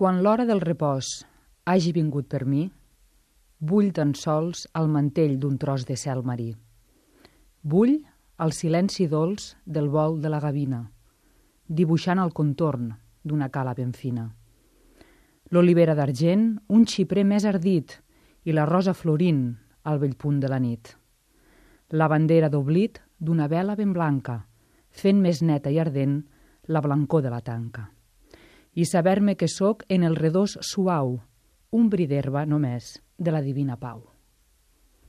Quan l'hora del repòs hagi vingut per mi, vull tan sols el mantell d'un tros de cel marí. Vull el silenci dolç del vol de la gavina, dibuixant el contorn d'una cala ben fina. L'olivera d'argent, un xiprer més ardit i la rosa florint al vell punt de la nit. La bandera d'oblit d'una vela ben blanca, fent més neta i ardent la blancor de la tanca. I saber-me que sóc en el redós suau, un bri d'herba només de la divina pau.